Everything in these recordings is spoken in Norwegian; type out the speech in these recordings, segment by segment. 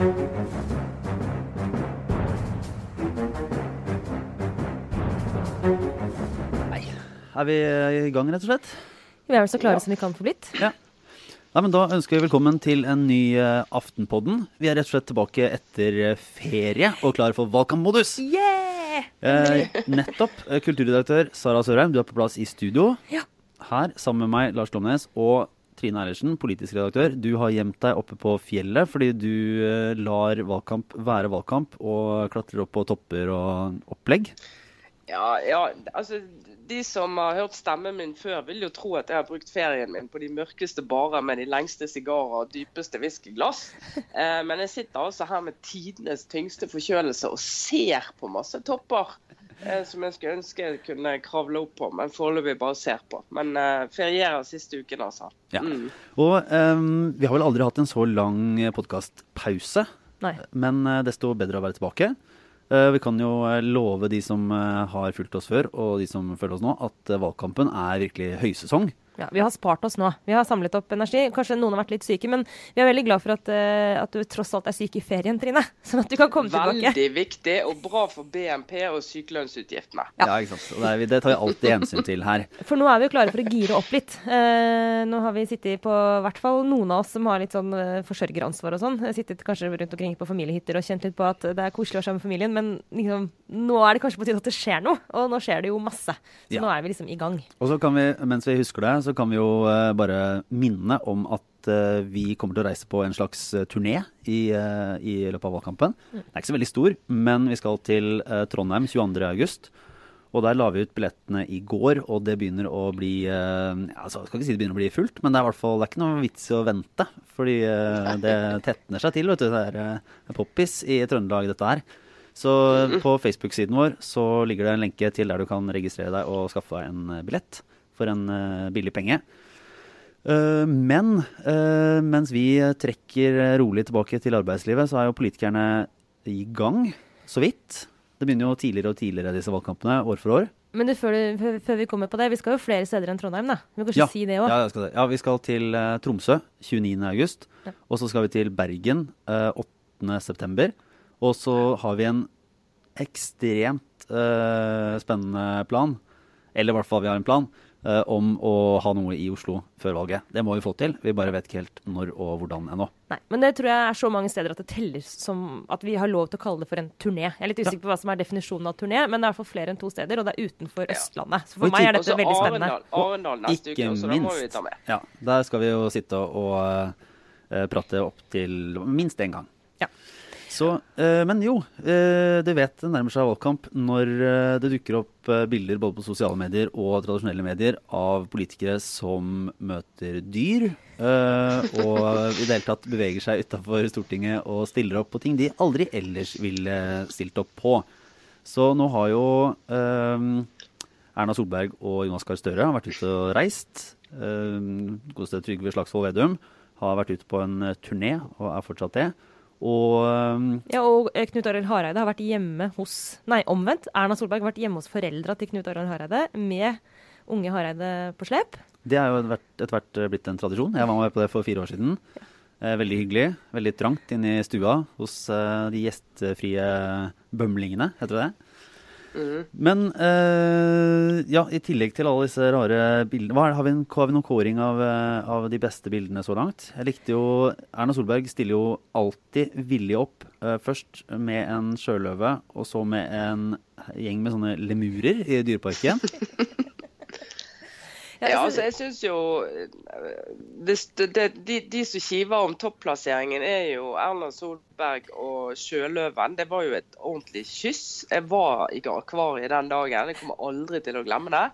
Er vi eh, i gang, rett og slett? Vi er vel så klare som vi kan få blitt. Ja. Nei, men Da ønsker vi velkommen til en ny uh, Aftenpodden. Vi er rett og slett tilbake etter uh, ferie og klare for valgkampmodus. Yeah! Eh, nettopp. Kulturredaktør Sara Sørheim, du er på plass i studio. Ja. Her sammen med meg, Lars Glomnes, og Trine Eilertsen, politisk redaktør. Du har gjemt deg oppe på fjellet fordi du uh, lar valgkamp være valgkamp og klatrer opp på topper og opplegg. Ja, ja, altså de som har hørt stemmen min før, vil jo tro at jeg har brukt ferien min på de mørkeste barer med de lengste sigarer og dypeste whiskyglass. Eh, men jeg sitter altså her med tidenes tyngste forkjølelse og ser på masse topper. Eh, som jeg skulle ønske jeg kunne kravle opp på, men foreløpig bare ser på. Men uh, ferierer siste uken, altså. Ja. Mm. Og um, vi har vel aldri hatt en så lang podkastpause, men uh, desto bedre å være tilbake. Uh, vi kan jo eh, love de som eh, har fulgt oss før, og de som følger oss nå, at eh, valgkampen er virkelig høysesong. Ja, vi har spart oss nå. Vi har samlet opp energi. Kanskje noen har vært litt syke, men vi er veldig glad for at, uh, at du tross alt er syk i ferien, Trine. Sånn at du kan komme tilbake. Veldig viktig og bra for BNP og sykelønnsutgiftene. Ja, ikke sant? Og det, er, det tar vi alltid hensyn til her. For nå er vi jo klare for å gire opp litt. Uh, nå har vi sittet på i hvert fall noen av oss som har litt sånn uh, forsørgeransvar og sånn. Sittet kanskje rundt omkring på familiehytter og kjent litt på at det er koselig å være sammen med familien, men liksom, nå er det kanskje på tide at det skjer noe. Og nå skjer det jo masse. Så Ja. nå er vi liksom i gang. Og så kan vi, mens vi husker det, så kan vi jo eh, bare minne om at eh, vi kommer til å reise på en slags eh, turné i, i løpet av valgkampen. Den er ikke så veldig stor, men vi skal til Trondheim 22. august. Og der la vi ut billettene i går, og det begynner å bli ja, altså, skal ikke si det begynner å bli fullt, men det er i hvert fall det er ikke noe vits i å vente. Fordi det tetner seg til, vet du. Det er poppis i Trøndelag, dette her. Så på Facebook-siden vår så ligger det en lenke til der du kan registrere deg og skaffe deg en billett for en eh, billig penge. Eh, men eh, mens vi trekker rolig tilbake til arbeidslivet, så er jo politikerne i gang, så vidt. Det begynner jo tidligere og tidligere, disse valgkampene, år for år. Men før, du, før, vi kommer på det, vi skal jo flere steder enn Trondheim, da. Vi må kanskje si det òg. Ja, ja, vi skal til uh, Tromsø 29. august. Ja. Og så skal vi til Bergen uh, 8. september. Og så har vi en ekstremt uh, spennende plan, eller i hvert fall vi har en plan, om å ha noe i Oslo før valget. Det må vi få til. Vi bare vet ikke helt når og hvordan ennå. Nei, men det tror jeg er så mange steder at det teller som at vi har lov til å kalle det for en turné. Jeg er litt usikker på hva som er definisjonen av turné, men det er i hvert fall flere enn to steder, og det er utenfor Østlandet. Så for meg er dette veldig spennende. Arendal, ikke neste uke, så da må vi ta med. Ja, der skal vi jo sitte og uh, prate opp til minst én gang. Ja. Så, eh, men jo, eh, du vet det nærmer seg valgkamp når eh, det dukker opp bilder både på sosiale medier og tradisjonelle medier av politikere som møter dyr. og i det hele tatt beveger seg utafor Stortinget og stiller opp på ting de aldri ellers ville stilt opp på. Så nå har jo Erna Solberg og Jonas Gahr Støre vært ute og reist. Godeste Trygve Slagsvold Vedum har vært ute på en turné og er fortsatt det. Og eh, Ja, og eh, Knut Arild Hareide har vært hjemme hos Nei, omvendt. Erna Solberg har vært hjemme hos foreldra til Knut Arild Hareide med unge Hareide på slep. det er jo etter hvert- blitt en tradisjon. Jeg var med på det for fire år siden. Ja. veldig hyggelig. Veldig trangt inne i stua hos eh, de gjestfrie bømlingene, heter det det? Men eh, ja, i tillegg til alle disse rare bildene er, har, vi en, har vi noen kåring av, eh, av de beste bildene så langt? Jeg likte jo Erna Solberg stiller jo alltid villig opp. eh, først med en sjøløve, og så med en gjeng med sånne lemurer i Dyreparken. Ja, altså jeg synes jo eh, det, det, de, de som kiver om topplasseringen, er jo Erna Solberg og Sjøløven. Det var jo et ordentlig kyss. Jeg var i akvariet den dagen. Jeg kommer aldri til å glemme det.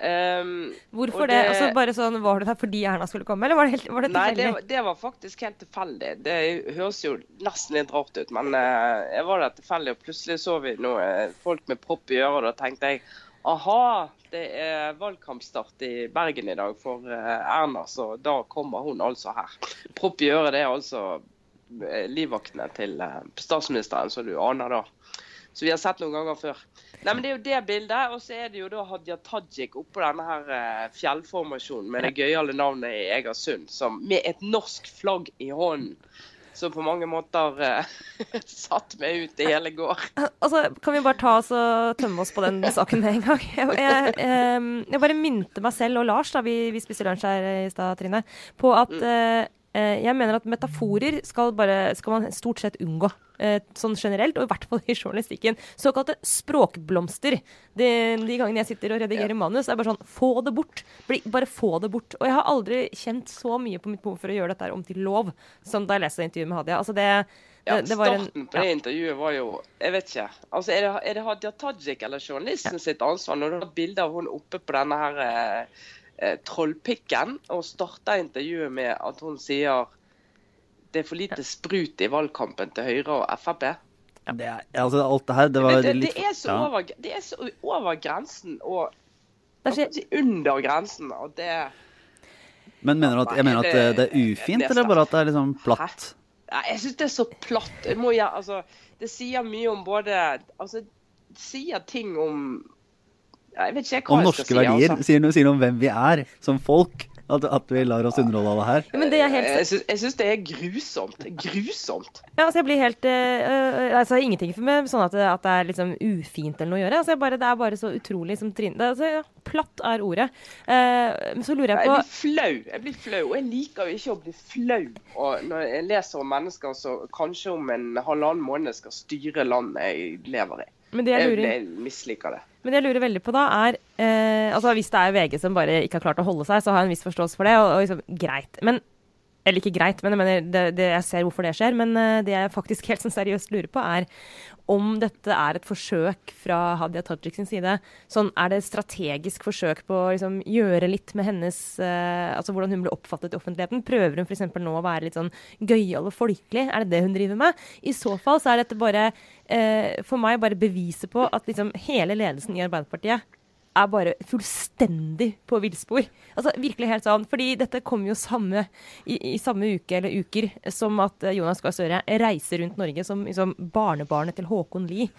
Um, Hvorfor og det? Altså, bare sånn, Var du der fordi Erna skulle komme, eller var det, helt, var det Nei, det, det var faktisk helt tilfeldig. Det høres jo nesten litt rart ut, men uh, jeg var der tilfeldig, og plutselig så vi noe folk med propp i øret. Da tenkte jeg aha, det er valgkampstart i Bergen i dag for eh, Erna, så da kommer hun altså her. Propp i øret, det er altså eh, livvaktene til eh, statsministeren, som du aner da. Så vi har sett noen ganger før. Nei, men Det er jo det bildet. Og så er det jo da Hadia Tajik oppå denne her fjellformasjonen med det gøyale navnet i Egersund, som med et norsk flagg i hånden. Som på mange måter uh, satt meg ut i hele går. Altså, Kan vi bare ta oss og tømme oss på den saken med en gang? Jeg, jeg, jeg, jeg bare minte meg selv og Lars, da vi, vi spiste lunsj her i stad, Trine, på at uh, jeg mener at metaforer skal, bare, skal man stort sett unngå. Eh, sånn generelt, og i hvert fall i journalistikken. Såkalte språkblomster. De, de gangene jeg sitter og redigerer ja. manus, er bare sånn Få det bort! Bare få det bort. Og jeg har aldri kjent så mye på mitt behov for å gjøre dette om til lov som da jeg leste intervjuet med Hadia. Altså det, det, ja, det starten en, på det intervjuet var jo Jeg vet ikke. Altså, er, det, er det Hadia Tajik eller journalisten sitt ansvar når du har bilde av hun oppe på denne her eh, eh, trollpikken, og starter intervjuet med at hun sier det er for lite sprut i valgkampen til Høyre og Frp. Ja. Det er, altså, alt det her, det var det, litt det, er så over, det er så over grensen og si, under grensen. og det Men mener du at, jeg mener at det, det er ufint, eller bare at det er liksom platt? Ja, jeg syns det er så platt. Må, ja, altså, det sier mye om både Altså, det sier ting om jeg vet ikke hva om norske si, verdier. Altså. Sier, noe, sier noe om hvem vi er som folk. At, at, vi lar oss underholde av det her? Ja, men det er helt... Jeg syns det er grusomt. Grusomt. Ja, altså jeg blir helt uh, altså Ingenting for meg sånn at, at, det er liksom ufint eller noe å gjøre. Altså bare, det er bare så utrolig som Trine altså, ja, Platt er ordet. Uh, så lurer jeg på Jeg blir flau. Jeg blir flau. Og jeg liker jo ikke å bli flau og når jeg leser om mennesker som kanskje om en halvannen måned skal styre landet jeg lever i. Men det jeg, lurer... jeg, jeg misliker det. Men det jeg lurer veldig på da, er eh, altså Hvis det er VG som bare ikke har klart å holde seg, så har jeg en viss forståelse for det. og, og liksom, Greit. Men eller ikke greit, men jeg, mener, det, det, jeg ser hvorfor det skjer. Men uh, det jeg faktisk helt sånn seriøst lurer på, er om dette er et forsøk fra Hadia Tajik sin side. Sånn, er det et strategisk forsøk på å liksom, gjøre litt med hennes uh, Altså hvordan hun blir oppfattet i offentligheten? Prøver hun f.eks. nå å være litt sånn gøyal og folkelig? Er det det hun driver med? I så fall så er dette bare uh, for meg bare beviset på at liksom, hele ledelsen i Arbeiderpartiet er bare fullstendig på villspor. Altså, virkelig helt sånn. Fordi dette kommer jo samme, i, i, samme uke eller uker som at eh, Jonas Gahr Støre reiser rundt Norge som liksom, barnebarnet til Håkon Lie.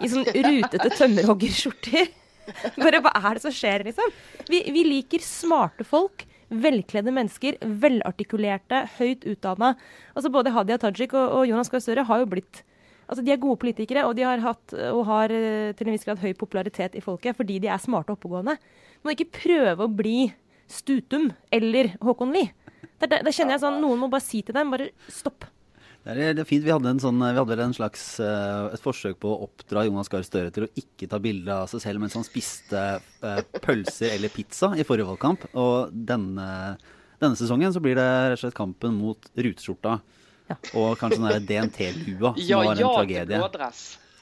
I sånn rutete tømmerhoggerskjorter. Bare hva er det som skjer, liksom? Vi, vi liker smarte folk. Velkledde mennesker, velartikulerte, høyt utdanna. Altså, både Hadia Tajik og, og Jonas Gahr Støre har jo blitt Altså, de er gode politikere, og de har hatt og har eh, til en viss grad høy popularitet i folket fordi de er smarte og oppegående. Må ikke prøve å bli Stutum eller Håkon Lie. Da kjenner jeg sånn, Noen må bare si til dem bare stopp. Det er, det er fint. Vi hadde, sånn, vi hadde en slags, uh, et forsøk på å oppdra Jonas Gahr Støre til å ikke ta bilde av seg selv mens han spiste uh, pølser eller pizza i forrige valgkamp. Og denne, denne sesongen så blir det rett og slett kampen mot ruteskjorta. Ja. Og kanskje den DNT-lua, som ja, var en ja, tragedie.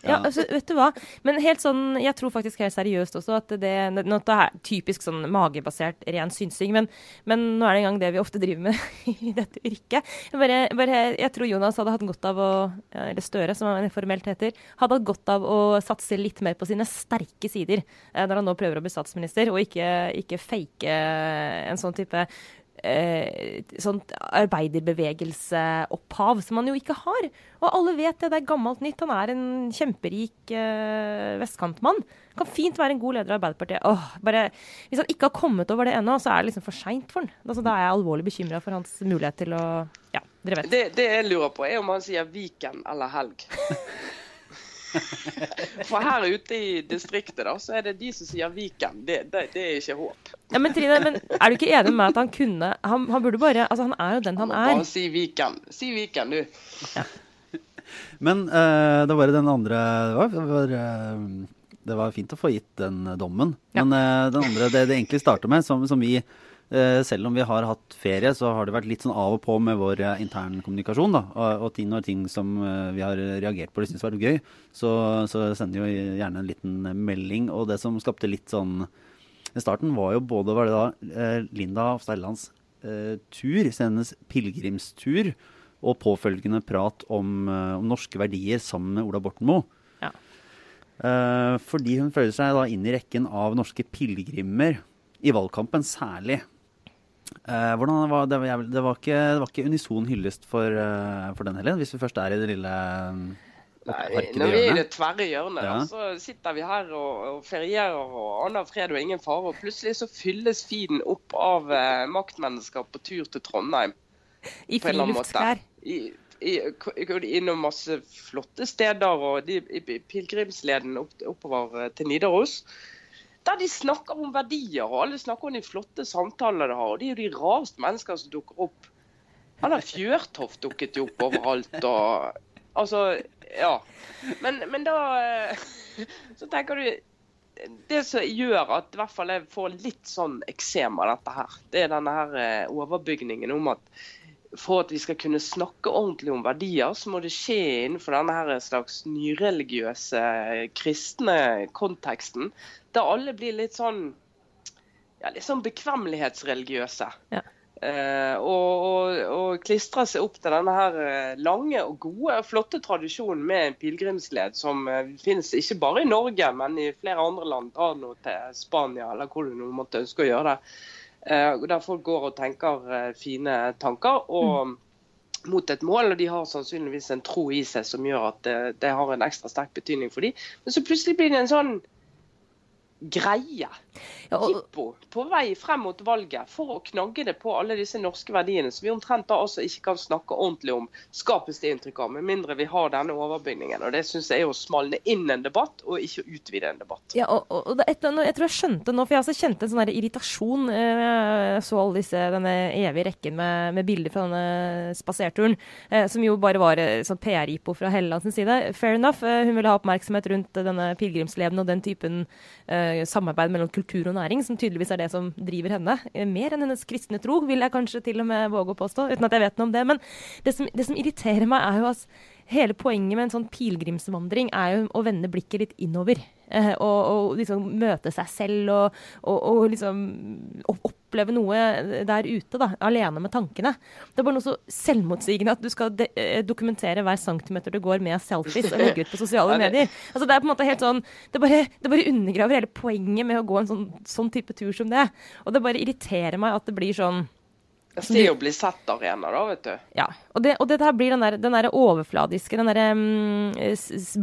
Ja, altså, vet du hva. Men helt sånn, jeg tror faktisk helt seriøst også at det, det er typisk sånn magebasert ren synsing, men, men, nå er det engang det vi ofte driver med i dette yrket. Bare, bare, jeg tror Jonas hadde hatt godt av å Eller Støre, som han formelt heter, hadde hatt godt av å satse litt mer på sine sterke sider eh, når han nå prøver å bli statsminister, og ikke, ikke fake en sånn type eh, sånt arbeiderbevegelseopphav, som han jo ikke har. Og alle vet det, det er gammelt nytt. Han er en kjemperik eh, vestkantmann. Kan fint være en god leder av Arbeiderpartiet. Åh, bare, hvis han ikke har kommet over det ennå, så er det liksom for seint for han. Altså, da er jeg alvorlig bekymra for hans mulighet til å Ja, dere vet. Det, det jeg lurer på, er om han sier Viken eller helg. For her ute i distriktet da, så er det de som sier Viken. Det, det, det er ikke håp. Ja, men Trine, men er du ikke enig med at han kunne Han, han burde bare Altså, han er jo den han er. Bare si Viken. Si Viken, du. Ja. Men uh, det var den andre Det var, det var, uh, det var fint å få gitt den dommen. Men uh, den andre, det det egentlig starter med, som, som vi Eh, selv om vi har hatt ferie, så har det vært litt sånn av og på med vår eh, internkommunikasjon. da, og, og når ting som eh, vi har reagert på eller syns vært gøy, så, så sender vi gjerne en liten melding. Og det som skapte litt sånn I starten var jo både var det da Linda Hofstad eh, tur, hennes pilegrimstur, og påfølgende prat om, om, norske verdier sammen med Ola Borten Moe. Ja. Eh, fordi hun føler seg da inn i rekken av norske pilegrimer i valgkampen særlig. Eh, hvordan var, det, var, det, var ikke, det var ikke unison hyllest for, uh, for den heller, hvis vi først er i det lille um, Nei, når vi er i det tverre hjørnet, ja. så sitter vi her og, og ferierer og aner fred og ingen fare. Og plutselig så fylles feeden opp av eh, maktmennesker på tur til Trondheim. I friluftsklær. går i, innom masse flotte steder, og de, i pilegrimsleden opp, oppover til Nidaros. Der de snakker om verdier, og alle snakker om de flotte samtalene de har. og Det er jo de rareste menneskene som dukker opp. Han der Fjørtoft dukket jo opp overalt. og Altså, ja. Men, men da Så tenker du det som gjør at i hvert fall jeg får litt sånn eksem av dette her, det er denne her eh, overbygningen om at for at vi skal kunne snakke ordentlig om verdier, så må det skje innenfor denne her slags nyreligiøse, kristne konteksten. Der alle blir litt sånn ja, litt sånn bekvemmelighetsreligiøse. Ja. Eh, og, og, og klistrer seg opp til denne her eh, lange og gode flotte tradisjonen med en pilegrimsled som eh, finnes ikke bare i Norge, men i flere andre land. Dra nå til Spania eller hvor du nå måtte ønske å gjøre det. Eh, der folk går og tenker eh, fine tanker. og mm. mot et mål, og De har sannsynligvis en tro i seg som gjør at det, det har en ekstra sterk betydning for dem. Men så plutselig blir det en sånn greie. Jippo på vei frem mot valget for å knagge det på alle disse norske verdiene som vi omtrent da også ikke kan snakke ordentlig om, skapes det inntrykk av, med mindre vi har denne overbygningen. Og Det syns jeg er å smalne inn en debatt, og ikke utvide en debatt. Ja, og, og det, Jeg tror jeg skjønte nå, for jeg altså kjente en sånn irritasjon. Eh, jeg så alle disse, denne evige rekken med, med bilder fra denne spaserturen, eh, som jo bare var eh, sånn PR-hippo fra Hellelands side. Fair enough. Hun ville ha oppmerksomhet rundt denne pilegrimsleden og den typen uh, samarbeid mellom kultur og næring, som tydeligvis er det som driver henne. Eh, mer enn hennes kristne tro, vil jeg kanskje til og med våge å påstå, uten at jeg vet noe om det. Men det som, det som irriterer meg, er jo at hele poenget med en sånn pilegrimsvandring er jo å vende blikket litt innover. Eh, og, og, liksom møte seg selv og, og, og liksom oppleve noe der ute, da, alene med tankene. Det er bare noe så selvmotsigende at du skal eh, dokumentere hver centimeter du går med selfies og legge ut på sosiale medier. Altså, det er på en måte helt sånn, det bare, det bare undergraver hele poenget med å gå en sånn, sånn type tur som det. Og det bare irriterer meg at det blir sånn Se å bli sett-arena, da, vet du. Ja. Og, det, og dette blir den der, den der overfladiske, den derre um,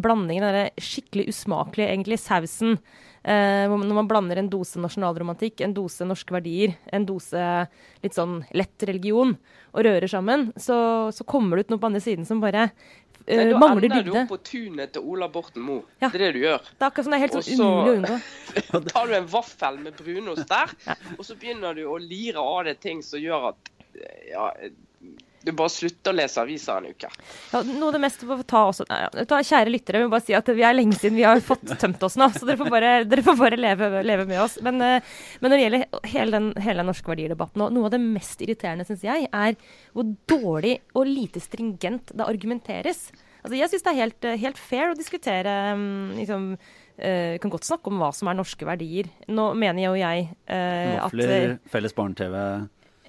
blandingen, den der skikkelig usmakelige, egentlig, sausen. Uh, når man blander en dose nasjonalromantikk, en dose norske verdier, en dose litt sånn lett religion, og rører sammen, så, så kommer det ut noe på andre siden som bare uh, da mangler dybde. Da ender du opp på tunet til Ola Borten Moe. Ja. Det er det du gjør. Det er akkurat sånn, det er helt sånn umulig å unngå. så tar du en vaffel med brunost der, ja. og så begynner du å lire av deg ting som gjør at ja, du bare slutter å lese aviser en uke. Ja, noe av det meste får ta også ja, Kjære lyttere, vi må bare si at vi er lenge siden vi har fått tømt oss nå. Så dere får bare, dere får bare leve, leve, med oss. Men, uh, men, når det gjelder hele den, hele den norske verdidebatten, noe av det mest irriterende, syns jeg, er hvor dårlig og lite stringent det argumenteres. Altså, jeg syns det er helt, eh, helt, fair å diskutere um, liksom, uh, kan godt snakke om hva som er norske verdier. Nå mener jo jeg uh, Vafler, at felles barne-TV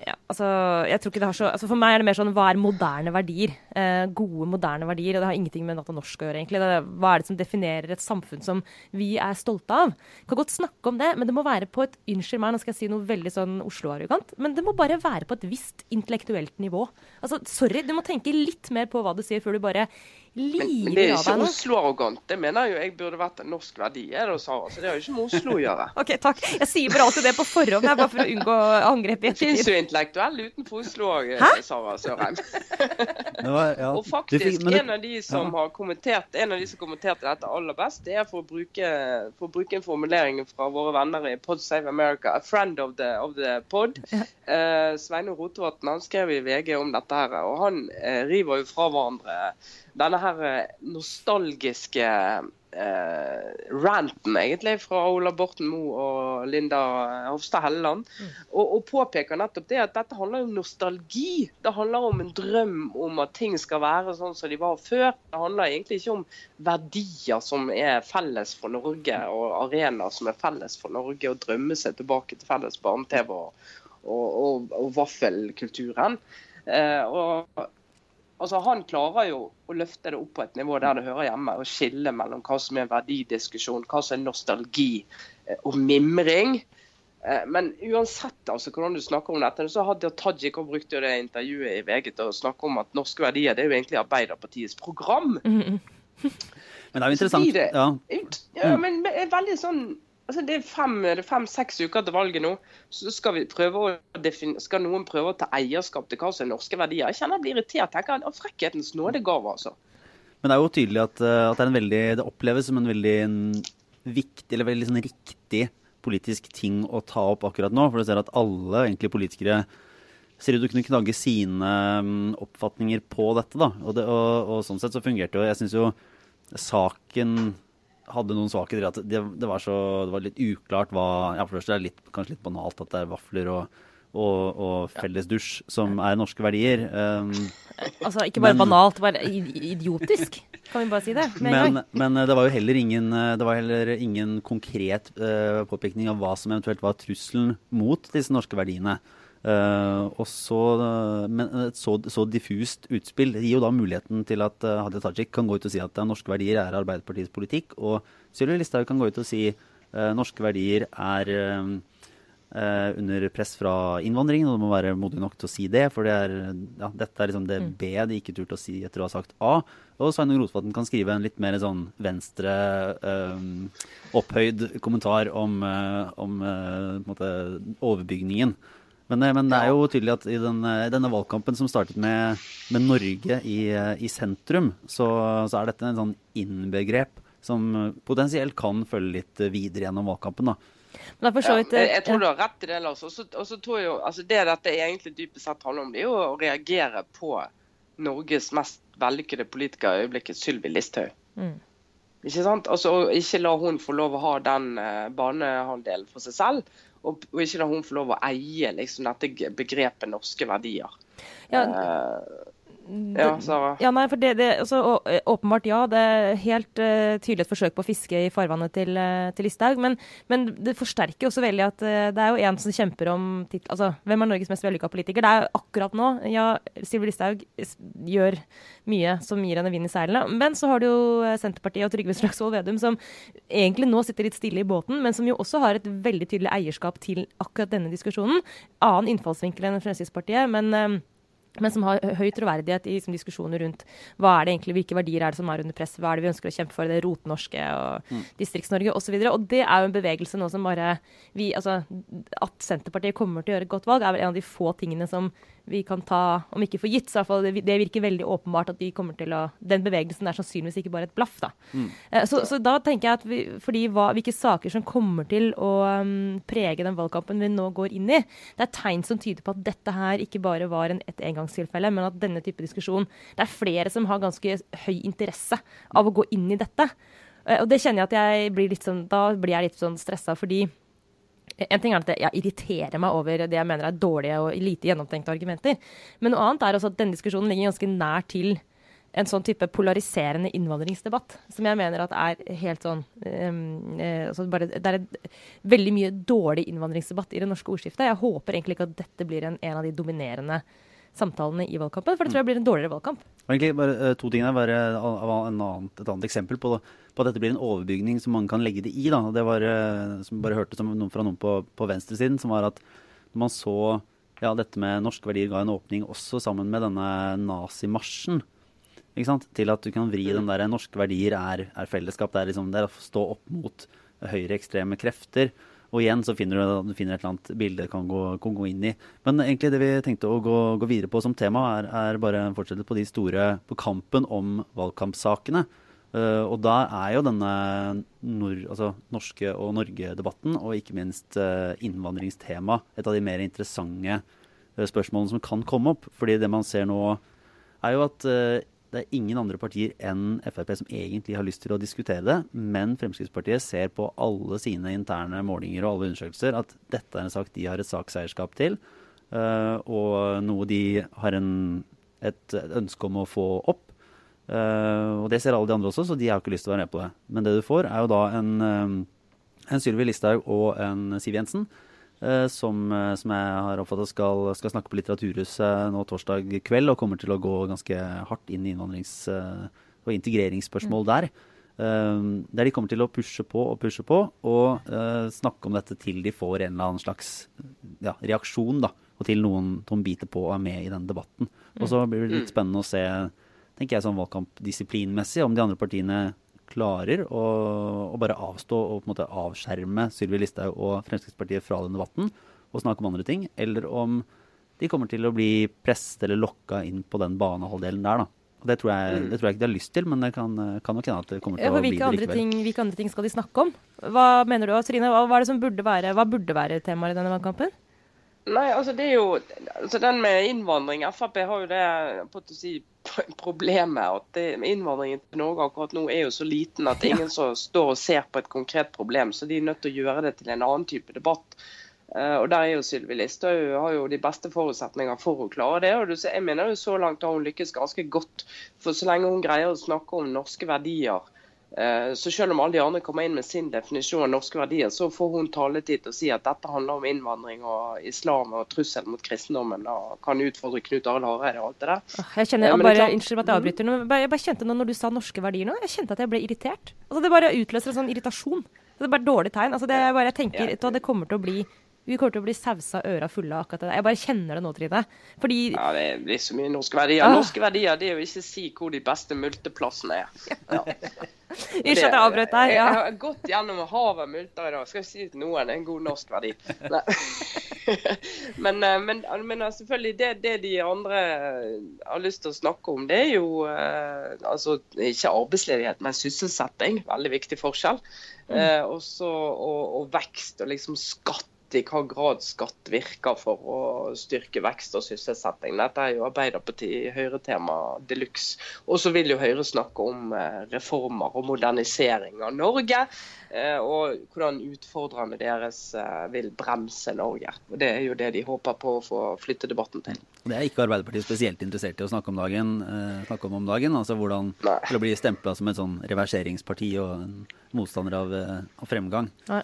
ja, altså, jeg tror ikke det har så, altså For meg er det mer sånn hva er moderne verdier? Eh, gode, moderne verdier. Og det har ingenting med Natta Norsk å gjøre, egentlig. Det, hva er det som definerer et samfunn som vi er stolte av? Kan godt snakke om det, men det må være på et Unnskyld meg, nå skal jeg si noe veldig sånn Oslo-arrogant, men det må bare være på et visst intellektuelt nivå. Altså, sorry, du må tenke litt mer på hva du sier, før du bare men, men, det er ikke Oslo-arrogant. Det mener jo jeg burde vært en norsk verdi. Er det, Sara? Så det har jo ikke med Oslo å gjøre. ok, takk. Jeg sier bare alltid det på forhånd, bare for å unngå angrep Det fins jo intellektuelle utenfor Oslo òg, Sara Sørheim. ja. Og faktisk, fikk, det, en av de som ja. har kommentert en av de som kommenterte dette aller best, det er for å bruke, for å bruke en formulering fra våre venner i Pod Save America, a friend of the, of the pod. Ja. Uh, Sveinung Rotevatn skrev i VG om dette her, og han uh, river jo fra hverandre denne her eh, nostalgiske eh, ranten egentlig fra Ola Borten Moe og Linda Hofstad Helleland. Mm. Og, og, påpeker nettopp det at dette handler om nostalgi. Det handler om en drøm om at ting skal være sånn som de var før. Det handler egentlig ikke om verdier som er felles for Norge, og arenaer som er felles for Norge, og drømme seg tilbake til felles barne-TV og, og, og, og vaffelkulturen. Eh, og Altså, Han klarer jo å løfte det opp på et nivå der det hører hjemme, og skille mellom hva som er verdidiskusjon, hva som er nostalgi eh, og mimring. Eh, men uansett altså, hvordan du snakker om dette, så hadde Tajik og brukte det intervjuet i VG til å snakke om at norske verdier det er jo egentlig Arbeiderpartiets program. Mm Men det er jo interessant. Det, ja. ja. men veldig sånn Altså, det er fem-seks fem, uker til valget nå. Så skal, skal noen prøve å ta eierskap til hva som er norske verdier. Jeg kjenner jeg blir irritert. tenker Av frekkhetens nådegave, altså. Men det er jo tydelig at, eh, at, det veldig Det oppleves som en veldig viktig, eller veldig sånn riktig politisk ting å ta opp akkurat nå. For du ser at alle egentlig politikere ser ut til å kunne knagge sine mm, oppfatninger på dette. da. Og, det, og, og sånn sett så fungerte jo Jeg syns jo saken hadde noen svakheter at det, det, var så, det var litt uklart hva ja, For det er litt, kanskje litt banalt at det er vafler og, og, og felles dusj som er norske verdier. Um, altså ikke bare men, banalt, bare idiotisk. Kan vi bare si det men, men, det var jo heller ingen, det var heller ingen konkret uh, påpekning av hva som eventuelt var trusselen mot disse norske verdiene. Uh, og så, uh, men et så, så, diffust utspill gir jo da muligheten til at Hadia Tajik kan gå ut og si at norske verdier er Arbeiderpartiets politikk. Og Sylvi Listhaug kan gå ut og si uh, norske verdier er under press fra innvandringen, og du må være modig nok til å si det. For det er, ja, dette er liksom det mm. B de ikke turte å si etter å ha sagt A. Og Sveinung Rotevatn kan skrive en litt mer sånn venstre opphøyd kommentar om, om måte, overbygningen. Men, eh, men, det er jo tydelig at i denne, eh, denne valgkampen som startet med, med Norge i, eh, i sentrum, så, så, er dette en sånn innbegrep som potensielt kan følge litt videre gjennom valgkampen. da. Ja, jeg, jeg, tror du har rett i det, Lars. Og så tror jeg jo, altså Det dette egentlig dypest sett handler om, det er jo å reagere på Norges mest vellykkede politiker i øyeblikket, Sylvi Listhaug. Mm. Ikke sant? Altså, Ikke la hun få lov å ha den uh, banehalvdelen for seg selv. Og, og, ikke la hun få lov å eie liksom, dette begrepet norske verdier. Ja, uh, ja, Sara? Ja, nei, for det, det altså, å, Åpenbart ja. Det er helt uh, tydelig et forsøk på å fiske i farvannet til, uh, til Listhaug. Men, men, det forsterker også veldig at uh, det er jo en som kjemper om tittel, altså, Hvem er Norges mest vellykka politiker? Det er akkurat nå. Ja, Sylvi Listhaug gjør mye som gir henne vind i seilene. Men så har du jo Senterpartiet og Trygve Slagsvold Vedum som egentlig nå sitter litt stille i båten, men som jo også har et veldig tydelig eierskap til akkurat denne diskusjonen. Annen innfallsvinkel enn Fremskrittspartiet, men men som har høy troverdighet i liksom, diskusjoner rundt hva er det egentlig, hvilke verdier er det som er under press, hva er det vi ønsker å kjempe for, det rotnorske og mm. Distrikts-Norge osv. Og, og det er jo en bevegelse nå som bare vi, altså, At Senterpartiet kommer til å gjøre et godt valg, er vel en av de få tingene som vi kan ta, om ikke for gitt, så iallfall det, det, virker veldig åpenbart at de kommer til å Den bevegelsen er sannsynligvis ikke bare et blaff, da. Mm. Eh, så, så, da tenker jeg at vi, fordi hva, hvilke saker som kommer til å um, prege den valgkampen vi nå går inn i, det er tegn som tyder på at dette her ikke bare var en, et engangstilfelle, men at denne type diskusjon Det er flere som har ganske høy interesse av å gå inn i dette. Eh, og det kjenner jeg at jeg blir litt sånn Da blir jeg litt sånn stressa fordi en ting er at jeg irriterer meg over det jeg mener er dårlige og lite gjennomtenkte argumenter. Men noe annet er også at denne diskusjonen ligger ganske nær til en sånn type polariserende innvandringsdebatt, som jeg mener at er helt sånn um, altså bare, Det er et, veldig mye dårlig innvandringsdebatt i det norske ordskiftet. Jeg håper egentlig ikke at dette blir en, en av de dominerende samtalene i valgkampen, for det tror jeg blir en dårligere valgkamp. Egentlig bare uh, to ting der. Bare, annet, et annet eksempel på, på, at dette blir en overbygning som mange kan legge det i. Da. Det var, uh, som bare hørte som noen fra noen på, på venstresiden, som var at når man så ja, dette med norske verdier ga en åpning også sammen med denne nazimarsjen. Ikke sant? Til at du kan vri den der norske verdier er, er fellesskap. Det er, liksom, det er å stå opp mot høyreekstreme krefter. Og igjen så finner du, du finner et eller annet bilde du kan, kan, gå inn i. Men egentlig det vi tenkte å gå, gå videre på som tema, er, er bare en fortsette på de store på kampen om valgkampsakene. Uh, og da er jo denne nord, altså norske og Norge-debatten, og ikke minst uh, innvandringstema, et av de mer interessante uh, spørsmålene som kan komme opp. Fordi det man ser nå, er jo at det er ingen andre partier enn Frp som egentlig har lyst til å diskutere det. Men Fremskrittspartiet ser på alle sine interne målinger og alle undersøkelser at dette er en sak de har et sakseierskap til, uh, og noe de har en, et ønske om å få opp. Uh, og det ser alle de andre også, så de har ikke lyst til å være med på det. Men det du får, er jo da en, uh, en Sylvi Listhaug og en Siv Jensen Eh, som, eh, som, jeg har oppfattet skal, skal, snakke på Litteraturhuset nå torsdag kveld, og kommer til å gå ganske hardt inn i innvandrings- eh, og integreringsspørsmål mm. der. der de kommer til å pushe på og pushe på, og snakke om dette til de får en eller annen slags ja, reaksjon, da. Og til noen som biter på og er med i den debatten. Og så blir det litt mm. spennende å se tenker jeg sånn valgkampdisiplinmessig, om de andre partiene klarer å, å bare avstå og på en måte avskjerme Sylvi Listhaug og Fremskrittspartiet fra den debatten og snakke om andre ting, eller om de kommer til å bli presset eller lokka inn på den banehalvdelen der. da. Og det tror, jeg, det tror jeg ikke de har lyst til, men det kan, kan nok hende at det kommer til Ja, å bli det andre, likevel. ting, hvilke andre ting skal de snakke om? Hva mener du, Trine? Hva, hva det som burde være, hva burde være temaet i denne valgkampen? Nei, altså det er jo altså Den med innvandring Frp har jo det på å si, problemet at det, innvandringen til Norge akkurat nå er jo så liten at det er ingen som står og ser på et konkret problem. Så de er nødt til å gjøre det til en annen type debatt. Eh, og der er jo Sylvi Listhaug har jo de beste forutsetninger for å klare det. og Jeg mener jo Så langt har hun lykkes ganske godt. For så lenge hun greier å snakke om norske verdier, så selv om alle de andre kommer inn med sin definisjon av norske verdier, så får hun taletid til å si at dette handler om innvandring og islam og trussel mot kristendommen og kan utfordre Knut Arild Hareide og alt det der. Jeg kjenner, jeg bare, er Unnskyld at jeg avbryter. men Jeg bare kjente nå, når du sa norske verdier nå, jeg kjente at jeg ble irritert. Altså Det bare utløser en sånn irritasjon. Det er bare et dårlig tegn. Altså det er bare, jeg tenker, hva, det kommer til å bli vi kommer til å bli sausa øra fulle av akkurat det der. Jeg bare kjenner det nå, Trine. Fordi Ja, Det blir så mye norske verdier. Ah. Norske verdier det er jo ikke si hvor de beste multeplassene er. Ja. Unnskyld at jeg avbrøt deg. Ja. Jeg har gått gjennom havet av multer i dag. Skal jeg si til noen det er en god norsk verdi. Men, eh, men, men selvfølgelig, det, det de andre har lyst til å snakke om, det er jo eh, altså ikke arbeidsledighet, men sysselsetting. Veldig viktig forskjell. Eh, også, og, og vekst og liksom skatt i hva grad skatt virker for å styrke vekst og sysselsetting. Dette er jo Arbeiderpartiet Høyre-tema de luxe. Og så vil jo Høyre snakke om eh, reformer og modernisering av Norge. eh, Og hvordan utfordrerne deres eh, vil bremse Norge. Og Det er jo det de håper på å få flytte debatten til. Det er ikke Arbeiderpartiet spesielt interessert i å snakke om dagen. Snakke om om dagen, altså hvordan Nei. det blir stempla som et sånn reverseringsparti og en motstander av, av fremgang. Nei.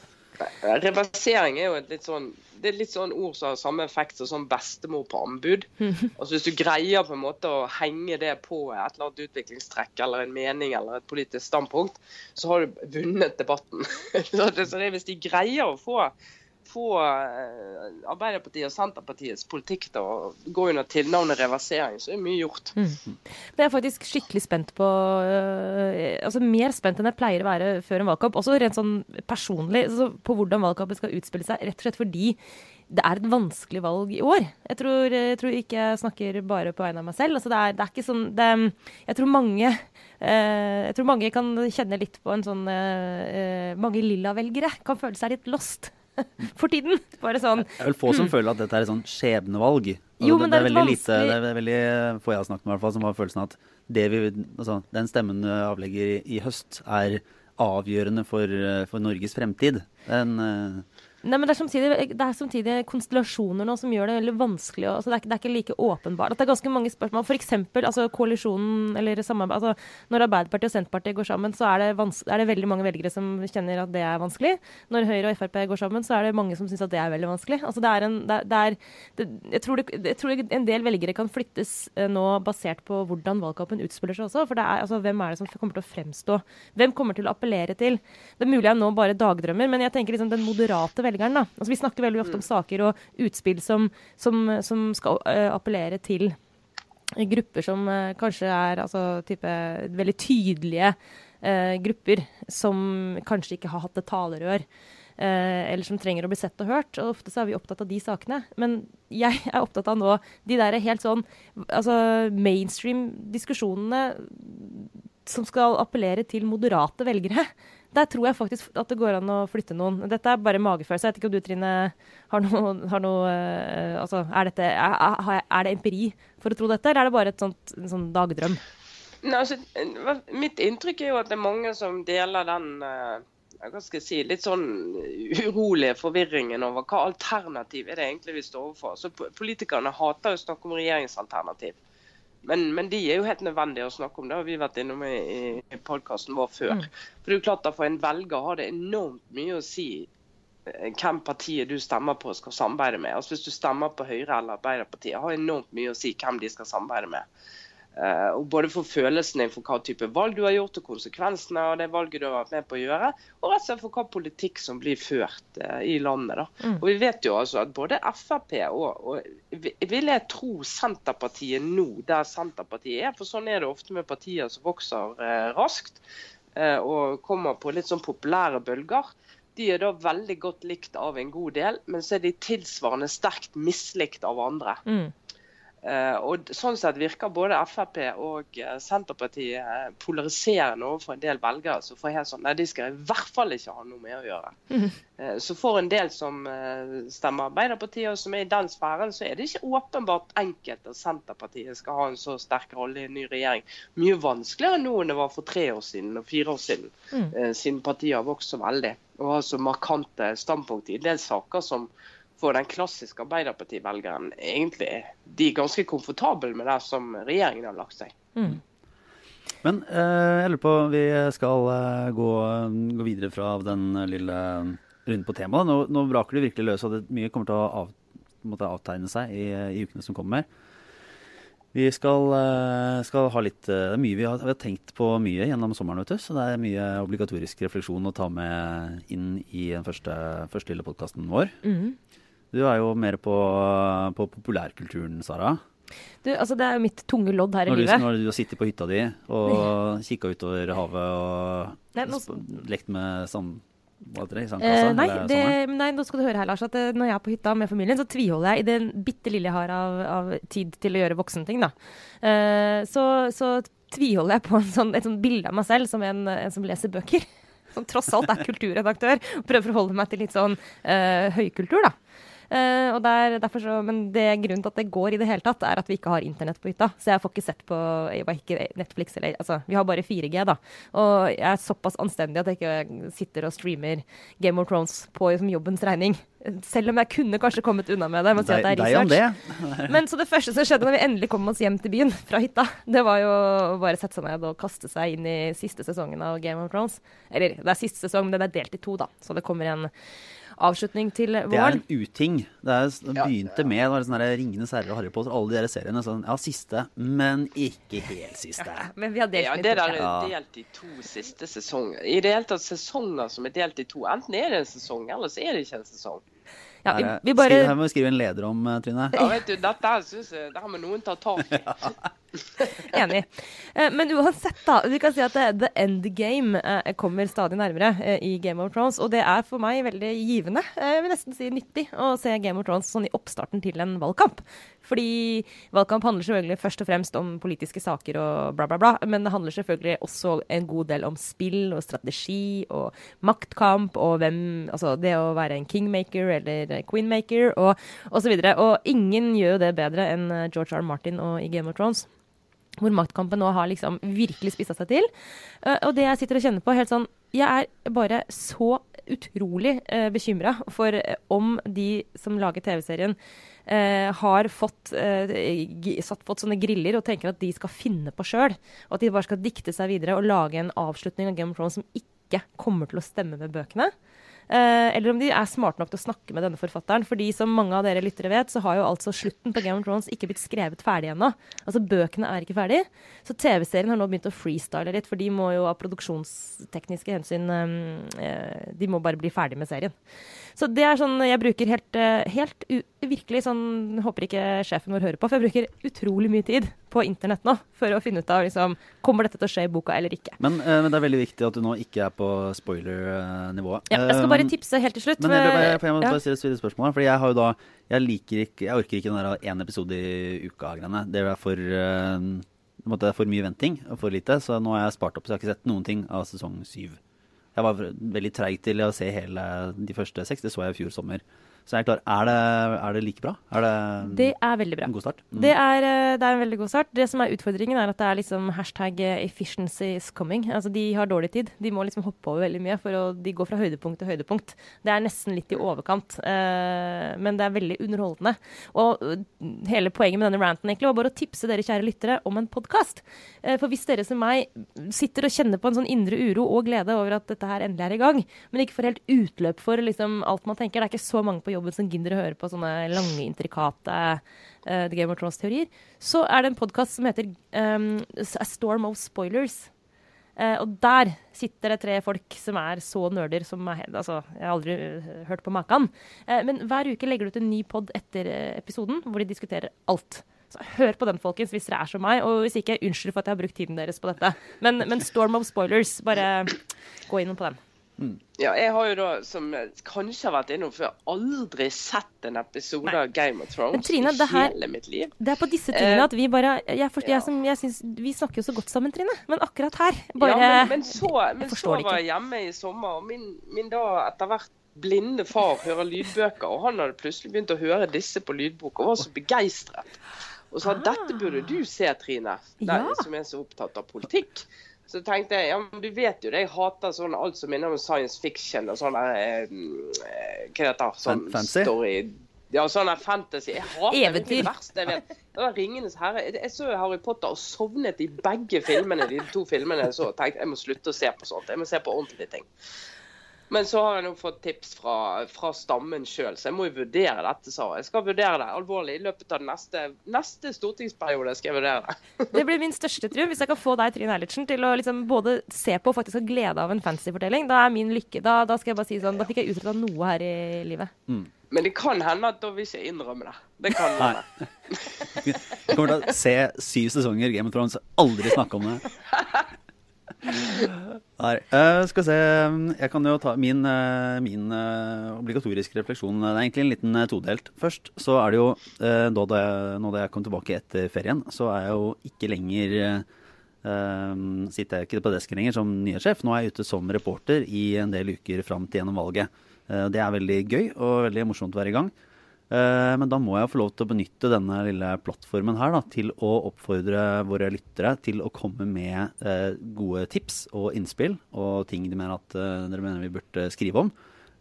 Reversering er jo et litt sånn det er litt sånn ord som har samme effekt som sånn bestemor på anbud. Altså Hvis du greier på en måte å henge det på et eller annet utviklingstrekk eller en mening eller et politisk standpunkt, så har du vunnet debatten. så det, er Hvis de greier å få, få eh, Arbeiderpartiet og Senterpartiets politikk til å gå under tilnavnet reversering, så er mye gjort. Men jeg er faktisk skikkelig spent på øh, Altså mer spent enn jeg pleier å være før en valgkamp. Også rent sånn personlig altså, på hvordan valgkampen skal utspille seg. Rett og slett fordi det er et vanskelig valg i år. Jeg tror, jeg tror ikke jeg snakker bare på vegne av meg selv. Altså, det, er, det er ikke sånn det, Jeg tror mange eh, Jeg tror mange kan kjenne litt på en sånn eh, Mange lilla-velgere kan føle seg litt lost for tiden. Bare sånn Det er vel få som føler at dette er et sånn skjebnevalg. Og Jo, men det er litt veldig lite, det er veldig få jeg har snakket med, i hvert fall, som har følelsen av at det vi, altså, den stemmen avlegger i, i høst, er avgjørende for, eh, for Norges fremtid. Den, eh, Nei, men det er, samtidig, det er samtidig konstellasjoner nå som gjør det veldig vanskelig. Altså det, er, det er ikke like åpenbart. At det er ganske mange spørsmål. F.eks. Altså, koalisjonen eller samarbeid altså, Når Arbeiderpartiet og Senterpartiet går sammen, så er det, er det veldig mange velgere som kjenner at det er vanskelig. Når Høyre og Frp går sammen, så er det mange som syns at det er veldig vanskelig. Altså, det er en, det, er- jeg, tror jeg tror en del velgere kan flyttes eh, nå basert på hvordan valgkampen utspiller seg også. For altså, hvem er det som kommer til å fremstå? Hvem kommer til å appellere til? Det er mulig jeg nå bare dagdrømmer, men jeg tenker liksom den moderate velgeren. da. Altså, vi snakker veldig ofte om saker og utspill som, som, som skal uh, appellere til grupper som uh, kanskje er altså, type, veldig tydelige uh, grupper som kanskje ikke har hatt et talerør. eh, eller som trenger å bli sett og hørt. og Ofte så er vi opptatt av de sakene. Men jeg er opptatt av nå de der helt sånn altså mainstream-diskusjonene som skal appellere til moderate velgere. Der tror jeg faktisk at det går an å flytte noen. Dette er bare magefølelse. Jeg vet ikke om du, Trine, har noe, har noe eh, Altså, er, dette, er, er- det empiri for å tro dette, eller er det bare et sånt, en sånn dagdrøm? Nei, altså, mitt inntrykk er jo at det er mange som deler den eh, hva skal jeg si, litt sånn urolige forvirringen over hva alternativ er det egentlig vi står overfor. Så Politikerne hater å snakke om regjeringsalternativ. Men, men de er jo helt nødvendige å snakke om. Det har vi vært innom i, i podkasten vår før. For det er jo klart at For en velger har det enormt mye å si eh, hvem partiet du stemmer på skal samarbeide med. Altså Hvis du stemmer på Høyre eller Arbeiderpartiet, har enormt mye å si hvem de skal samarbeide med. Og både for følelsen din for hva type valg du har gjort, og konsekvensene av det valget du har vært med på å gjøre, og rett og slett for hva politikk som blir ført uh, i landet. da. Og Vi vet jo altså at både Frp og, og vil jeg tro Senterpartiet nå, der Senterpartiet er, for sånn er det ofte med partier som vokser uh, raskt, og kommer på litt sånn populære bølger, de er da veldig godt likt av en god del, men så er de tilsvarende sterkt mislikt av andre. Mm. Uh, og Sånn sett virker både Frp og uh, Senterpartiet uh, polariserende overfor en del velgere som får helt sånn Nei, de skal i hvert fall ikke ha noe med å gjøre. Mm. så for en del som stemmer Arbeiderpartiet, og som er i den sfæren, så er det ikke åpenbart enkelt at Senterpartiet skal ha en så sterk rolle i en ny regjering. Mye vanskeligere nå enn det var for tre år siden og fire år siden, Mm. siden partiet har vokst så veldig. Og har så markante standpunkt i en del saker som for den klassiske Arbeiderparti-velgeren egentlig de er ganske komfortable med det som regjeringen har lagt seg. Mm. Men eh, jeg lurer på, vi skal eh, gå, gå videre fra den lille runden på temaet. Nå, nå braker det virkelig løs, og det, mye kommer til å av, måtte avtegne seg i, i ukene som kommer. Vi skal, eh, skal ha litt eh, Det er mye vi har, vi har tenkt på mye gjennom sommeren, vet du. Så det er mye obligatorisk refleksjon å ta med inn i den første, første lille podkasten vår. Mm. Du er jo mer på, på populærkulturen, Sara. Du, altså Det er jo mitt tunge lodd her i Når du, livet. når du har sittet på hytta di og kikka utover havet og Nei, nå- lekt med sand... Hva? Eh, nei, det, nei, nå skal du høre her, Lars, at eh, når jeg er på hytta med familien, så tviholder jeg i den bitte lille jeg har av, av tid til å gjøre voksenting. da. Eh, så, så tviholder jeg på en sånn, et sånt bilde av meg selv som en, en som leser bøker. Som tross alt er kulturredaktør. Og prøver å forholde meg til litt sånn eh, høykultur, da. Eh, og der, derfor så, men det grunnen til at det går i det hele tatt, er at vi ikke har internett på hytta. Så jeg får ikke sett på ikke Netflix eller Altså, vi har bare 4G, da. Og jeg er såpass anstendig at jeg ikke sitter og streamer Game of Thrones på liksom, jobbens regning. Selv om jeg kunne kanskje kommet unna med det. med å si at det er research. det. Men så det første som skjedde når vi endelig kom oss hjem til byen fra hytta, det var jo å bare sette seg ned og kaste seg inn i siste sesongen av Game of Thrones. Eller det er siste sesong, men den er delt i to, da. Så det kommer en avslutning til Det er en uting. Det, er, det Ja. begynte med det var sånn Ringenes herre og Harry Potter, alle de der seriene. Sånn, ja, siste, men ikke helt siste. Men vi har delt Ja, Det der er delt i to siste sesonger. I det hele tatt sesonger som er delt i to. Enten er det en sesong, eller så er det ikke en sesong. Ja, vi, vi bare her må vi skrive en leder om, eh, Trine. Ja, vet du, Dette syns jeg, det her må noen ta tak i. Enig. Eh, Men uansett, da. Vi kan si at the end game eh, kommer stadig nærmere eh, i Game of Thrones. Og det er for meg veldig givende, eh, jeg vil nesten si nyttig, å se Game of Thrones sånn i oppstarten til en valgkamp. Fordi valgkamp handler selvfølgelig først og fremst om politiske saker og bla, bla, bla. Men det handler selvfølgelig også en god del om spill og strategi og maktkamp og hvem Altså det å være en kingmaker eller queenmaker og, og så videre. Og ingen gjør jo det bedre enn eh, George. R. Martin og i Game of Thrones hvor maktkampen nå har liksom virkelig spissa seg til. Eh, og det jeg sitter og kjenner på, helt sånn Jeg er bare så utrolig eh, bekymra for eh, om de som lager TV-serien, eh, har fått, eh, satt, fått sånne griller og tenker at de skal finne på sjøl. Og at de bare skal dikte seg videre og lage en avslutning av Game of Thrones som ikke kommer til å stemme med bøkene. Eh, eller om de er smarte nok til å snakke med denne forfatteren. Fordi som mange av dere lyttere vet, så har jo altså slutten på Game of Thrones ikke blitt skrevet ferdig ennå. Altså bøkene er ikke ferdig. Så TV-serien har nå begynt å freestyle litt, for de må jo av produksjonstekniske hensyn eh, eh, De må bare bli ferdig med serien. Så det er sånn jeg bruker helt, helt virkelig sånn Håper ikke sjefen vår hører på, for jeg bruker utrolig mye tid på internett nå for å finne ut av liksom Kommer dette til å skje i boka eller ikke. Men, eh, men det er veldig viktig at du nå ikke er på spoiler-nivået. Ja, jeg skal bare Eh, tipse helt til slutt. Men jeg, jeg, jeg, må Ja. bare stille et videre spørsmål. Fordi jeg har jo da Jeg liker ikke Jeg orker ikke den der én episode i uka-greiene. Det er for eh, det er for mye venting og for lite. Så nå har jeg spart opp, så jeg har ikke sett noen ting av sesong syv. Jeg var veldig treig til å se hele de første seks. Det så jeg i fjor sommer. Så jeg er klar. Er det, er det like bra? Er det, Det er veldig bra. en god start? Mm. Det er, eh, det er en veldig god start. Det som er utfordringen, er at det er liksom hashtag eh, 'efficiency is coming'. Altså, de har dårlig tid. De må liksom hoppe over veldig mye, for å, de går fra høydepunkt til høydepunkt. Det er nesten litt i overkant, uh, men det er veldig underholdende. Og hele poenget med denne ranten egentlig var bare å tipse dere kjære lyttere om en podkast. Uh, for hvis dere som meg sitter og kjenner på en sånn indre uro og glede over at dette her endelig er i gang, men ikke får helt utløp for liksom alt man tenker, det er ikke så mange på jobben som gidder å høre på sånne lange, intrikate uh, The Game of Thrones-teorier, så er det en podkast som heter um, A Storm of Spoilers. Uh, og der sitter det tre folk som er så nerder som er Altså, jeg har aldri uh, hørt på maken. Uh, men hver uke legger du ut en ny pod etter eh, episoden, hvor de diskuterer alt. Så hør på den, folkens, hvis dere er som meg. Og hvis ikke, unnskyld for at jeg har brukt tiden deres på dette. Men, men Storm of Spoilers, bare gå inn på den. Ja, jeg har jo da, som kanskje har vært innom før, aldri sett en episode Nei. av Game of Thrones Trine, i det her- hele mitt liv. Det er på disse tingene Eh, at vi bare jeg, forst- ja. jeg, som, jeg synes, Vi snakker jo så godt sammen, Trine. Men akkurat her bare ja, men, men så, men så var jeg hjemme i sommer, og min, min da etter hvert blinde far hører lydbøker, og han hadde plutselig begynt å høre disse på lydbok, og var så begeistret. Og sa Ah. dette burde du se, Trine, Nei, Ja. som er så opptatt av politikk. Så tenkte jeg, ja, men du vet jo det, jeg hater sånn alt som minner om science fiction og sånn der eh, Hva heter det? Sånn fancy? story Ja, sånn der fantasy. Jeg hater det. Det er Eventyr. det verste jeg vet. Det var Ringenes herre. Jeg så Harry Potter og sovnet i begge filmene, de to filmene jeg så. tenkte jeg må slutte å se på sånt. Jeg må se på ordentlige ting. Men så har jeg nå fått tips fra, fra stammen sjøl, så jeg må jo vurdere dette, sa hun. Jeg skal vurdere det alvorlig i løpet av neste, neste stortingsperiode. skal jeg vurdere det. Det blir min største tro. Hvis jeg kan få deg, Trine Eilertsen, til å liksom både se på og faktisk ha glede av en fantasyfortelling, da er min lykke Da, da skal jeg bare si sånn, da fikk jeg utretta noe her i livet. Men det kan hende at da vil ikke jeg innrømme det. Det kan hende. Vi kommer til å se syv sesonger Game of Thrones, aldri snakke om det. Nei, uh, skal vi se Jeg kan jo ta min, uh, min uh, obligatoriske refleksjon. Det er egentlig en liten eh, todelt. Først så er det jo eh, da det, Nå da jeg kom tilbake etter ferien, så er jeg jo ikke lenger eh, eh, Sitter jeg ikke på desken lenger som nyhetssjef. Nå er jeg ute som reporter i en del uker fram til gjennom valget. Eh, det er veldig gøy og veldig morsomt å være i gang. Eh, Men da må jeg få lov til å benytte denne lille plattformen her da, til å oppfordre våre lyttere til å komme med eh, gode tips og innspill og ting de mener at eh, dere mener vi burde skrive om.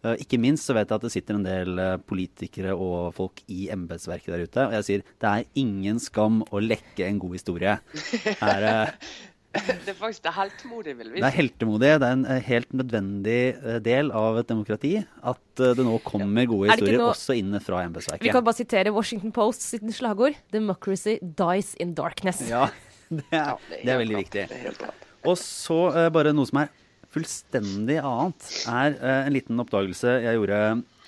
Eh, ikke minst så vet jeg at det sitter en del politikere og folk i embetsverket der ute. Og jeg sier det er ingen skam å lekke en god historie. er, Det er faktisk det heltemodige, vil vi si. det er heltemodig. Det er en eh, helt nødvendig eh, del av et demokrati at eh, det nå kommer gode Er historier noe- også inn fra Vi kan bare sitere Washington Post sitt slagord 'Democracy dies in darkness'. Ja, det er, det er veldig viktig. Og så uh, bare noe som er fullstendig annet, er uh, en liten oppdagelse jeg gjorde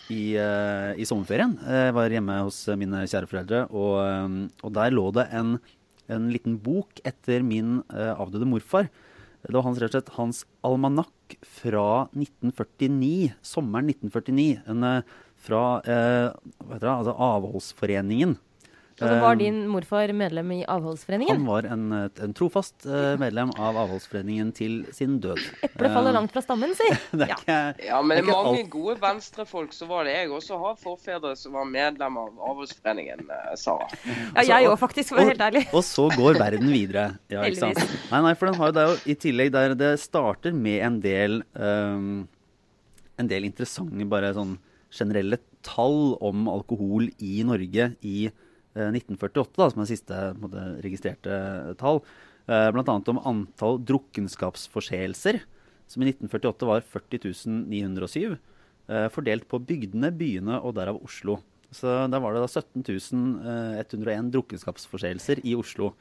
i, uh, i sommerferien. Jeg var hjemme hos mine kjære foreldre, og, og der lå det en, en liten bok etter min eh, avdøde morfar. Det var hans, rett og slett hans almanakk fra 1949, sommeren 1949. En, eh, fra eh, det, altså Avholdsforeningen. Og så var Eh, din morfar medlem i avholdsforeningen. han var en, en trofast eh, medlem av avholdsforeningen til sin død. Eplet faller langt fra stammen, si. Det er Ja. ikke, Ja, men det er mange alt- gode venstrefolk så var det. Jeg også har forfedre som var medlem av avholdsforeningen, eh, Sara. Ja, jeg òg, faktisk, for å være helt ærlig. Og så går verden videre. Ja, ikke sant? Nei, nei, for den har jo det jo i tillegg der det starter med en del um, En del interessante bare sånn generelle tall om alkohol i Norge i eh, 1948, da, som er siste måte, registrerte tall. Bl.a. blant annet om antall drukkenskapsforseelser, som i 1948 var 40 907. eh, fordelt på bygdene, byene og derav Oslo. Så der var det da 17 101 drukkenskapsforseelser i Oslo.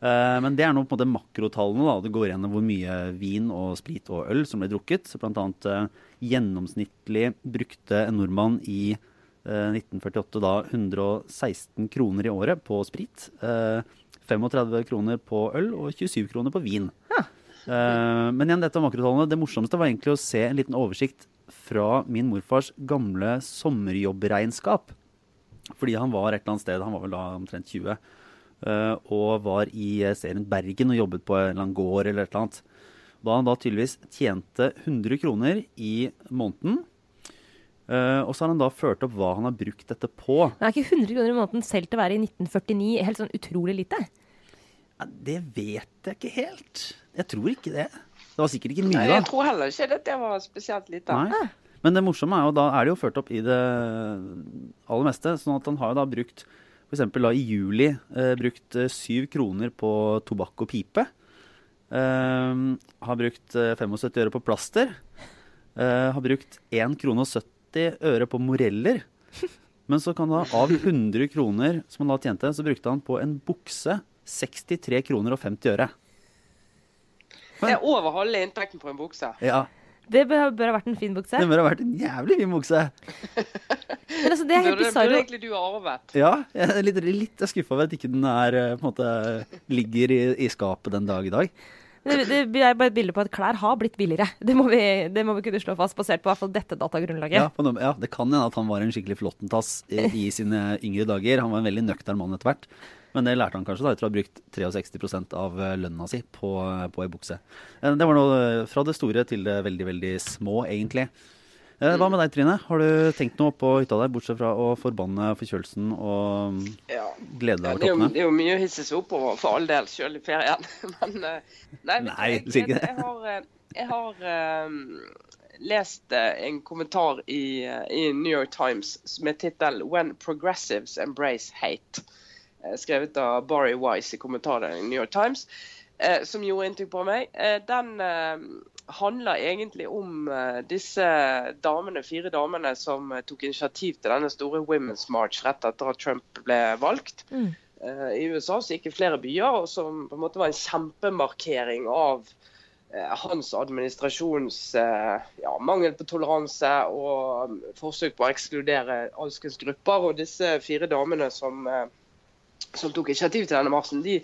Eh, men det er nå på en måte makrotallene. da, Det går gjennom hvor mye vin og sprit og øl som ble drukket. Eh, gjennomsnittlig brukte en nordmann i eh, 1948 da 116 kroner i året på sprit. eh, 35 kroner på øl og 27 kroner på vin. Eh, men igjen, dette makrotallene. Det morsomste var egentlig å se en liten oversikt fra min morfars gamle sommerjobbregnskap. Fordi han var et eller annet sted, han var vel da omtrent 20, eh, og var i eh, serien Bergen og jobbet på en eller annen gård eller et eller annet. Da han da tydeligvis tjente 100 kroner i måneden. Eh, og så har han da ført opp hva han har brukt dette på. Men er ikke 100 kroner i måneden selv til å være i 1949 helt sånn utrolig lite? Ja, det vet jeg ikke helt. Jeg tror ikke det. Det var sikkert ikke mye, Nei, da. jeg tror heller ikke at det var spesielt lite. Nei. Men det morsomme er jo da er det jo ført opp i det aller meste. Sånn at han har jo da brukt f.eks. i juli eh, brukt eh, syv kroner på tobakk og pipe. Eh, har brukt eh, 75 øre på plaster. Eh, har brukt 1 krone og 70 øre på moreller. Men så kan da av 100 kroner som han da tjente, så brukte han på en bukse 63 kroner og 50 øre. Det er over halve inntekten på en bukse. Ja, Det bør, bør ha vært en fin bukse. Det bør ha vært en jævlig fin bukse. Men altså, det er helt bizarro Det burde egentlig du ha arvet. Ja, jeg er litt, litt skuffa over at ikke den er eh, på en måte ligger i, i skapet den dag i dag. Det, det er bare et bilde på at klær har blitt billigere. Det må vi, det må vi kunne slå fast, basert på dette datagrunnlaget. Ja, noe, ja, Det kan hende at han var en skikkelig flottentass i, i sine yngre dager. Han var en veldig nøktern mann etter hvert. Men det lærte han kanskje da etter å ha brukt 63 av eh, lønna si på, på ei bukse. Eh, Det var noe fra det store til det veldig, veldig små, egentlig. Eh, Hva med deg, Trine? Har du tenkt noe på hytta der, bortsett fra å forbanne forkjølelsen og Ja. glede Ja, deg det, er over jo, det er jo mye å hisse seg opp over for all del, sjøl i ferien. Men eh, nei, Nei, jeg, du sier ikke jeg, jeg har, eh, jeg har um, lest en kommentar i, i New York Times med tittel 'When Progressives Embrace Hate'. Skrevet av Barry Wise i kommentaren i New York Times. eh, Som gjorde inntrykk på meg. Eh, Den eh, handler egentlig om eh, disse damene, fire damene som eh, tok initiativ til denne store Women's March rett etter at Trump ble valgt. Mm. Eh, I USA så gikk i flere byer, og som på en måte var en kjempemarkering av hans administrasjons ja, mangel på toleranse og um, forsøk på å ekskludere alskens grupper. Og disse fire damene som, som tok initiativ til denne marsjen, de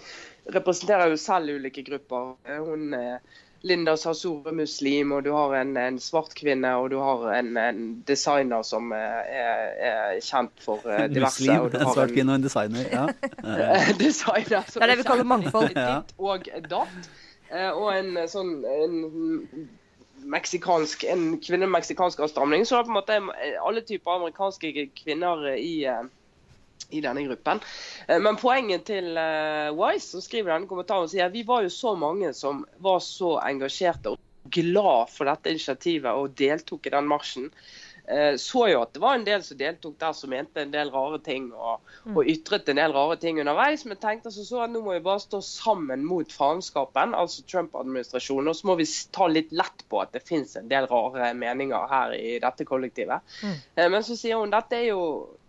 representerer jo selv ulike grupper. Hun eh, Linda Sassour er muslim, og du har en, en svart kvinne, og du har en, en designer som eh, er, er kjent for eh, diverse. Muslim, og du en svart kvinne og en designer. Ja. Designer. som Det er det vi kaller mangfold. ditt og datt. Eh, Og en sånn en meksikansk, en kvinne med meksikansk avstamning. Så det er på en måte alle typer amerikanske kvinner i, i denne gruppen. Eh, Men poenget til eh, Wise, som skriver denne kommentaren, sier at vi var jo så mange som var så engasjerte og glad for dette initiativet og deltok i den marsjen. Eh, Så jo at det var en del som deltok der som mente en del rare ting og, og ytret en del rare ting underveis, men tenkte altså så at nå må vi bare stå sammen mot faenskapen, altså Trump-administrasjonen, og så må vi ta litt lett på at det finnes en del rare meninger her i dette kollektivet. Mm. Men så sier hun dette er jo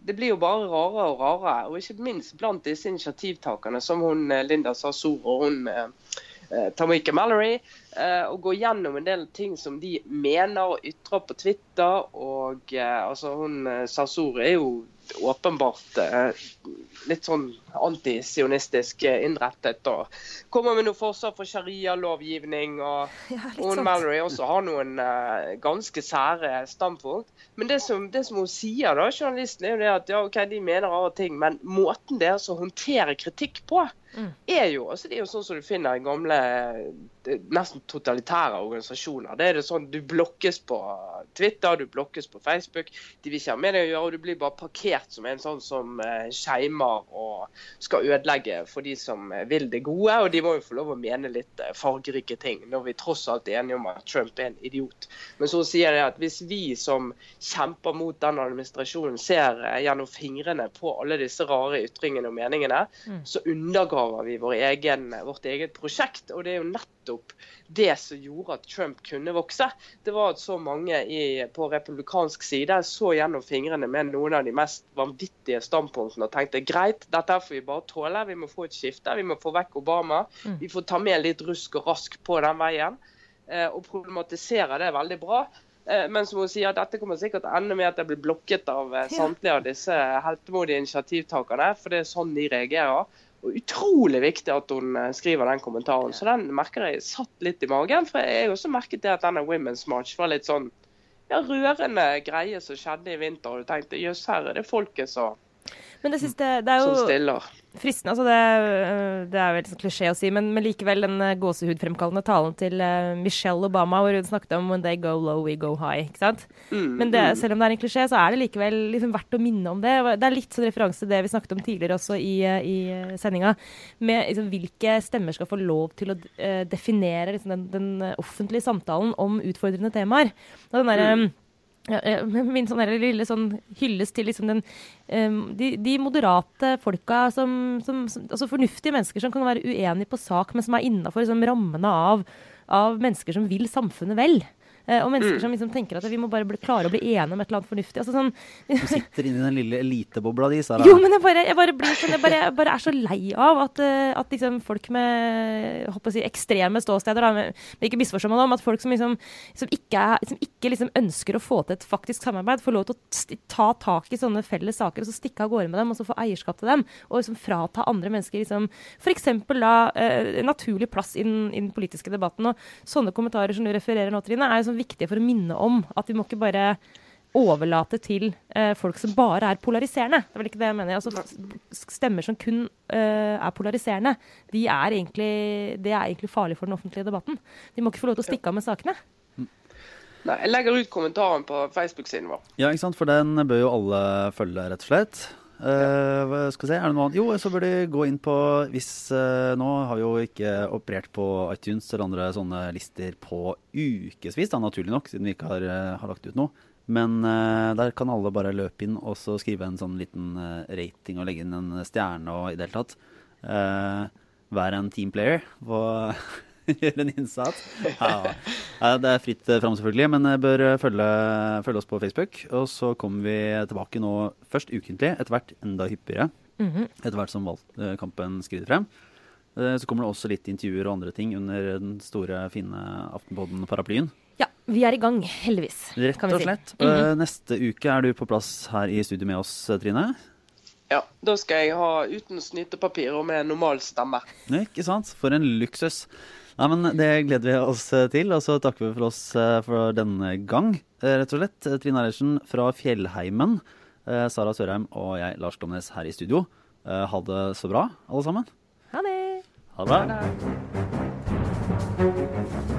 det blir jo bare rarere og rarere, og ikke minst blant disse initiativtakerne, som hun eh, Linda Sassour og hun eh, eh, Tamika Mallory, eh, og gå gjennom en del ting som de mener og ytrer på Twitter. Og eh, altså hun eh, er jo åpenbart eh, litt sånn antisionistisk eh, innrettet og kommer med noe forslag for sharialovgivning. og Ja, hun. Mallory også har noen eh, ganske sære standpunkt. Men det som, det som hun sier, da, journalisten, er jo det at ja, ok, de mener rare ting, men måten deres å håndtere kritikk på, Mm. er jo altså Det er jo sånn som du finner i gamle eh, nesten totalitære organisasjoner. Det er det sånn Du blokkes på Twitter, du blokkes på Facebook. De vil ikke ha med deg å gjøre, og du blir bare parkert som en sånn som eh, skeimer og skal ødelegge for de som eh, vil det gode. Og de må jo få lov å mene litt fargerike ting, når vi tross alt er enige om at Trump er en idiot. Men så sier jeg at hvis vi som kjemper mot den administrasjonen, ser gjennom fingrene på alle disse rare ytringene og meningene, så undergraver vi vår egen, vårt eget prosjekt. Og det er jo nettopp det som gjorde at Trump kunne vokse. Det var at så mange i, på republikansk side så gjennom fingrene med noen av de mest vanvittige standpunktene og tenkte greit, dette får vi bare tåle. Vi må få et skifte. Vi må få vekk Obama. Vi får ta med litt rusk og rask på den veien. eh, Og problematisere det veldig bra. Eh, Men som hun sier, dette kommer sikkert til å ende med at det blir blokket av eh, samtlige av disse heltemodige initiativtakerne. For det er sånn de reagerer. Utrolig viktig at hun eh, skriver den kommentaren. Så den merker jeg satt litt i magen. For jeg også merket det at denne Women's March var litt sånn ja, rørende greie som skjedde i vinter. Og du tenkte jøss, her er det folket som, Men det, siste, det, er jo, som stiller. Fristende. Altså det, øh, det er vel sånn klisjé å si, men, men likevel den øh, gåsehudfremkallende talen til øh, Michelle Obama, hvor hun snakket om 'when they go low, we go high'. ikke sant? Mm, Men det, selv om det er en klisjé, så er det likevel liksom verdt å minne om det. Det er litt sånn referanse til det vi snakket om tidligere også i, i sendinga, med liksom, hvilke stemmer skal få lov til å definere liksom, den, den offentlige samtalen om utfordrende temaer. Og den der, ja, ja, min sånn lille sånn hyllest til liksom den, de, de moderate folka som, som, som Altså fornuftige mennesker som kan være uenige på sak, men som er innafor liksom, rammene av, av mennesker som vil samfunnet vel. Eh, og mennesker som liksom tenker at vi må bare bli, klare å bli enige om et eller annet fornuftig. Altså sånn, Du sitter inni den lille elitebobla di, Sara. jo, men jeg bare, jeg bare, blir sånn, jeg bare, jeg bare er så lei av at, eh, at liksom folk med håper å si, ekstreme ståsteder da, men, ikke misforstå meg nå, at folk som, liksom, som ikke, som ikke liksom ønsker å få til et faktisk samarbeid, får lov til å ta tak i sånne felles saker og så stikke av gårde med dem og så få eierskap til dem. Og liksom frata andre mennesker liksom, f.eks. da eh, naturlig plass i den, i den politiske debatten. Og sånne kommentarer som du refererer nå, Trine, er jo sånn viktige for å minne om at vi må ikke bare overlate til eh, folk som bare er polariserende. Det er vel ikke det jeg mener. Altså, stemmer som kun eh, er polariserende, de er egentlig, det er egentlig farlig for den offentlige debatten. De må ikke få lov til å stikke av med sakene. Nei, jeg legger ut kommentaren på Facebook-siden vår. Ja, ikke sant, for den bør jo alle følge, rett og slett. Hva skal vi se, er det noe annet? Jo, så bør de gå inn på hvis uh, Nå har vi jo ikke operert på iTunes eller andre sånne lister på ukevis, da, naturlig nok, siden vi ikke har, eh, har lagt ut noe. Men uh, der kan alle bare løpe inn og så skrive en sånn liten rating og legge inn en stjerne og i det hele tatt. Uh, være en teamplayer og gjøre en innsats. Ja. Ja, det er fritt eh, fram, selvfølgelig, men bør eh, følge, følge oss på Facebook. Og så kommer vi tilbake nå først ukentlig, etter hvert enda hyppigere. Etter hvert som valgkampen skrider frem. Eh, Så kommer det også litt intervjuer og andre ting under den store, fine Aftenpodden-paraplyen. Ja, vi er i gang, heldigvis. Rett kan vi og si. slett. -hmm. Neste uke er du på plass her i studio med oss, eh, Trine. Ja, Da skal jeg ha uten snytepapir og med normal stemme. Ikke sant? For en luksus. Nei, men Det gleder vi oss eh, til, og så takker vi for oss eh, for denne gang. Eh, Rett og slett. Trine Eilertsen fra Fjellheimen, Sara Sørheim og jeg, Lars Glomnes, her i studio. Ha det så bra, alle sammen. Ha det! Ha det bra.